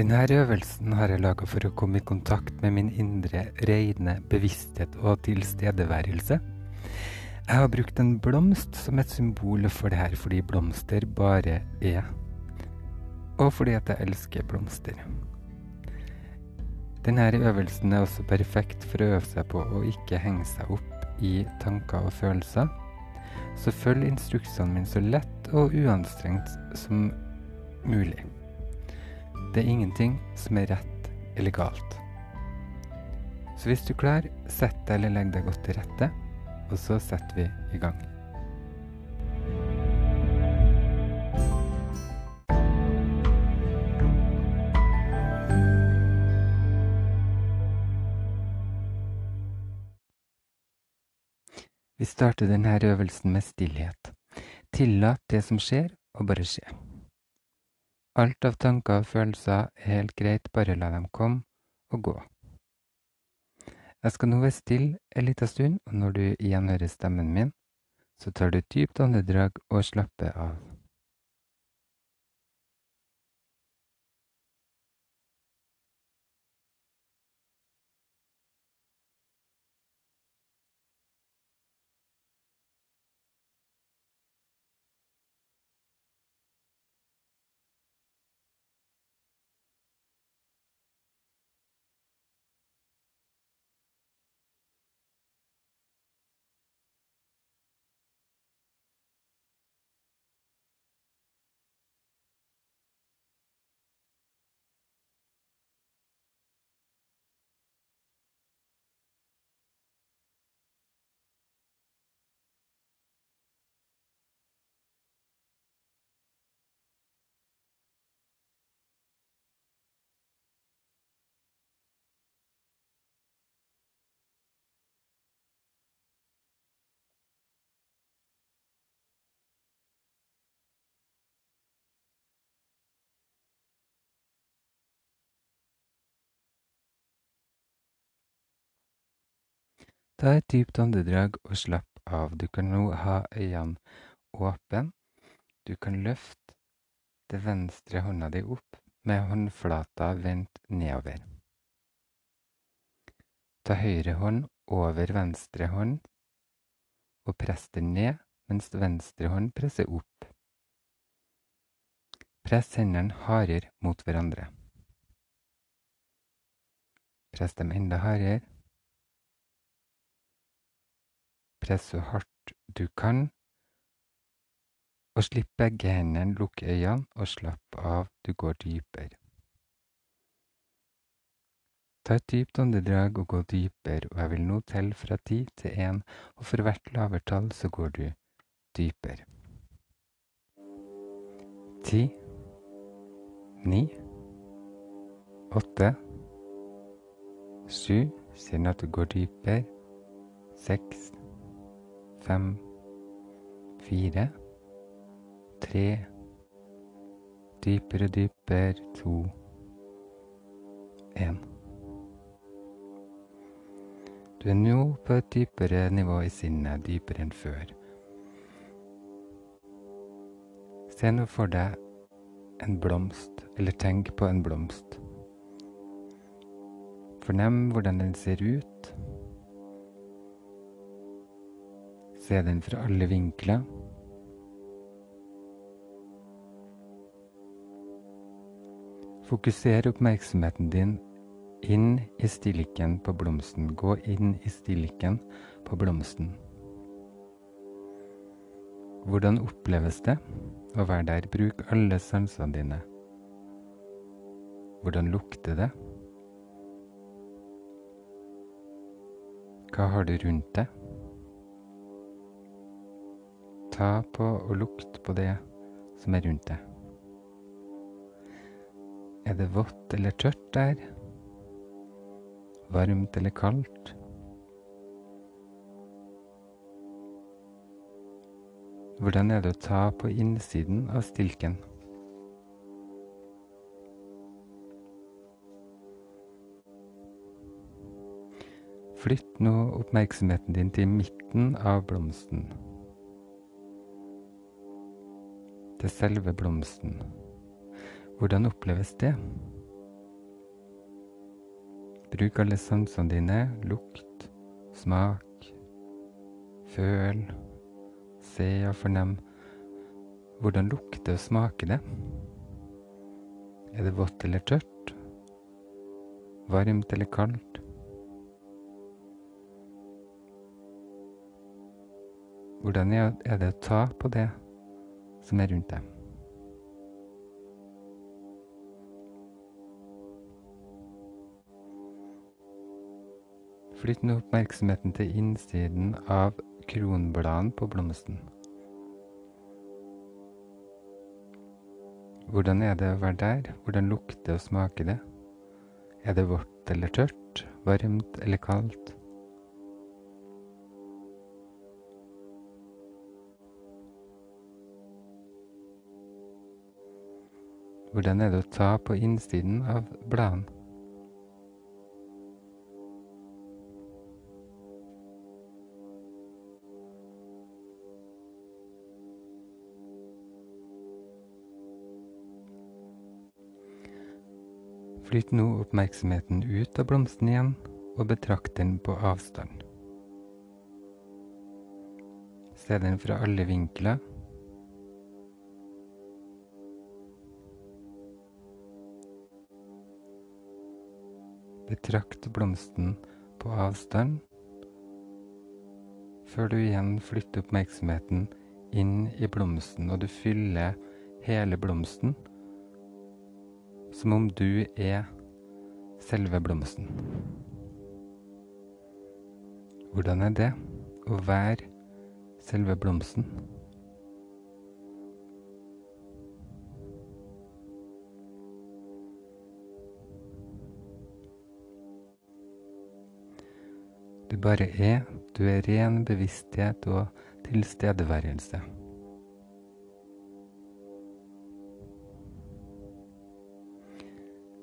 Denne øvelsen har jeg laga for å komme i kontakt med min indre, rene bevissthet og tilstedeværelse. Jeg har brukt en blomst som et symbol for det her, fordi blomster bare er. Og fordi at jeg elsker blomster. Denne øvelsen er også perfekt for å øve seg på å ikke henge seg opp i tanker og følelser. Så følg instruksene mine så lett og uanstrengt som mulig. Det er ingenting som er rett eller galt. Så hvis du klarer, klar, sett deg eller legg deg godt til rette, og så setter vi i gang. Vi starter denne øvelsen med stillhet. Tillat det som skjer, å bare skje. Alt av tanker og følelser er helt greit, bare la dem komme og gå. Jeg skal nå være stille en liten stund, og når du igjen hører stemmen min, så tar du et dypt åndedrag og slapper av. Ta et dypt åndedrag og slapp av. Du kan nå ha øynene åpne. Du kan løfte det venstre hånda di opp med håndflata vendt nedover. Ta høyre hånd over venstre hånd og press den ned mens venstre hånd presser opp. Press hendene hardere mot hverandre. Press dem enda hardere. Press så hardt du kan, og slipp begge hendene, lukk øynene og slapp av, du går dypere. Ta et dypt åndedrag og gå dypere, og jeg vil nå telle fra ti til én, og for hvert lavertall så går du dypere. Ti, ni, åtte, sju, siden at du går dypere, seks, fem, fire, tre, dypere, dypere, to, én. Du er nå på et dypere nivå i sinnet, dypere enn før. Se nå for deg en blomst, eller tenk på en blomst. Fornem hvordan den ser ut. Se den fra alle vinkler. Fokuser oppmerksomheten din inn i stilken på blomsten. Gå inn i stilken på blomsten. Hvordan oppleves det å være der? Bruk alle sansene dine. Hvordan lukter det? Hva har du rundt deg? Ta på og lukt på det som er rundt deg. Er det vått eller tørt der? Varmt eller kaldt? Hvordan er det å ta på innsiden av stilken? Flytt nå oppmerksomheten din til midten av blomsten. Til selve blomsten. Hvordan oppleves det? Bruk alle sansene dine. Lukt, smak, føl, se og fornem. Hvordan lukter og smaker det? Er det vått eller tørt? Varmt eller kaldt? Hvordan er det å ta på det som er rundt deg? Flytt nå oppmerksomheten til innsiden av kronbladene på blomsten. Hvordan er det å være der? Hvordan lukter og smaker det? Er det vått eller tørt? Varmt eller kaldt? Hvordan er det å ta på innsiden av bladene? Flytt nå oppmerksomheten ut av blomsten igjen, og betrakt den på avstand. Se den fra alle vinkler. Betrakt blomsten på avstand, før du igjen flytter oppmerksomheten inn i blomsten, og du fyller hele blomsten som om du er selve blomsten. Hvordan er det å være selve blomsten? Du bare er. Du er ren bevissthet og tilstedeværelse.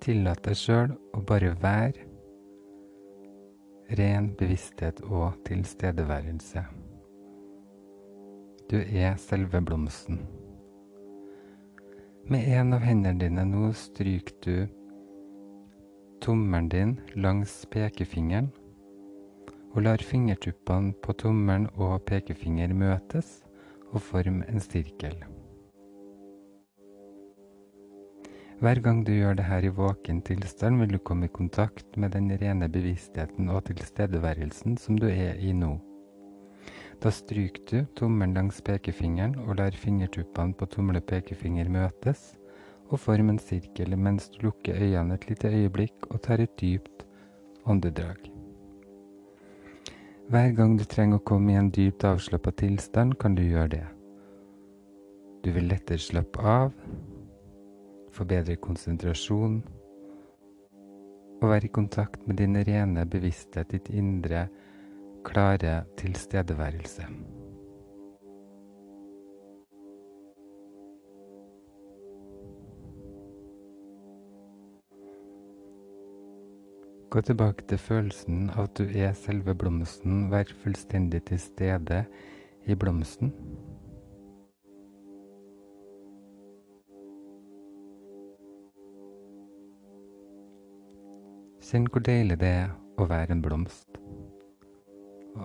Tillat deg sjøl å bare være ren bevissthet og tilstedeværelse. Du er selve blomsten. Med en av hendene dine nå stryker du tommelen din langs pekefingeren, og lar fingertuppene på tommelen og pekefinger møtes og forme en sirkel. Hver gang du gjør det her i våken tilstand, vil du komme i kontakt med den rene bevisstheten og tilstedeværelsen som du er i nå. Da stryker du tommelen langs pekefingeren og lar fingertuppene på tommel pekefinger møtes og forme en sirkel mens du lukker øynene et lite øyeblikk og tar et dypt åndedrag. Hver gang du trenger å komme i en dypt avslappa tilstand, kan du gjøre det. Du vil lettere slappe av få bedre konsentrasjon og være i kontakt med din rene bevissthet, ditt indre, klare tilstedeværelse. Gå tilbake til følelsen av at du er selve blomsten, vær fullstendig til stede i blomsten. Kjenn hvor deilig det er å være en blomst.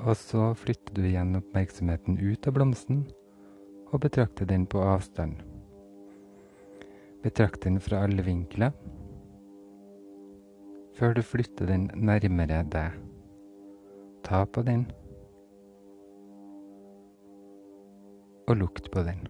Og så flytter du igjen oppmerksomheten ut av blomsten og betrakter den på avstand. Betrakt den fra alle vinkler før du flytter den nærmere deg. Ta på den og lukt på den.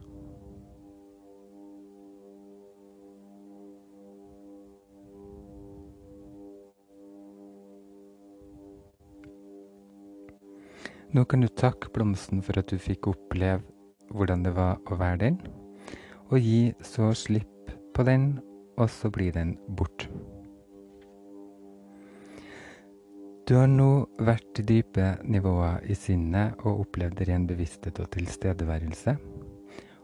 Nå kan du takke blomsten for at du fikk oppleve hvordan det var å være den, og gi så slipp på den, og så blir den borte. Du har nå vært i dype nivåer i sinnet og opplevd ren bevissthet og tilstedeværelse.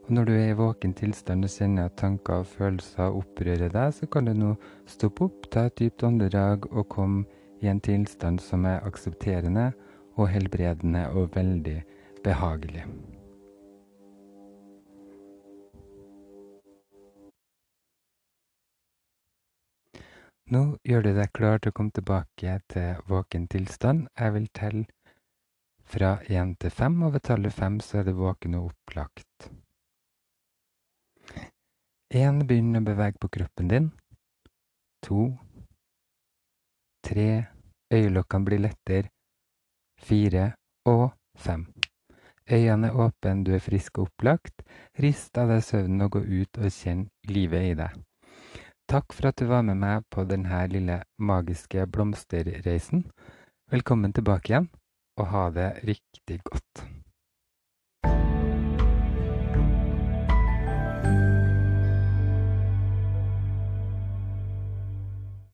Og når du er i våken tilstand og kjenner at tanker og følelser opprører deg, så kan du nå stoppe opp, ta et dypt åndedrag og komme i en tilstand som er aksepterende og helbredende og veldig behagelig. Nå gjør du deg klar til å komme tilbake til våken tilstand. Jeg vil telle fra én til fem, og ved tallet fem så er det våken og opplagt. Én, begynner å bevege på kroppen din. To. Tre. Øyelokkene blir lettere. Fire og fem. Øynene er åpne, du er frisk og opplagt. Rist av deg søvnen og gå ut og kjenn livet i deg. Takk for at du var med meg på denne lille magiske blomsterreisen. Velkommen tilbake igjen, og ha det riktig godt.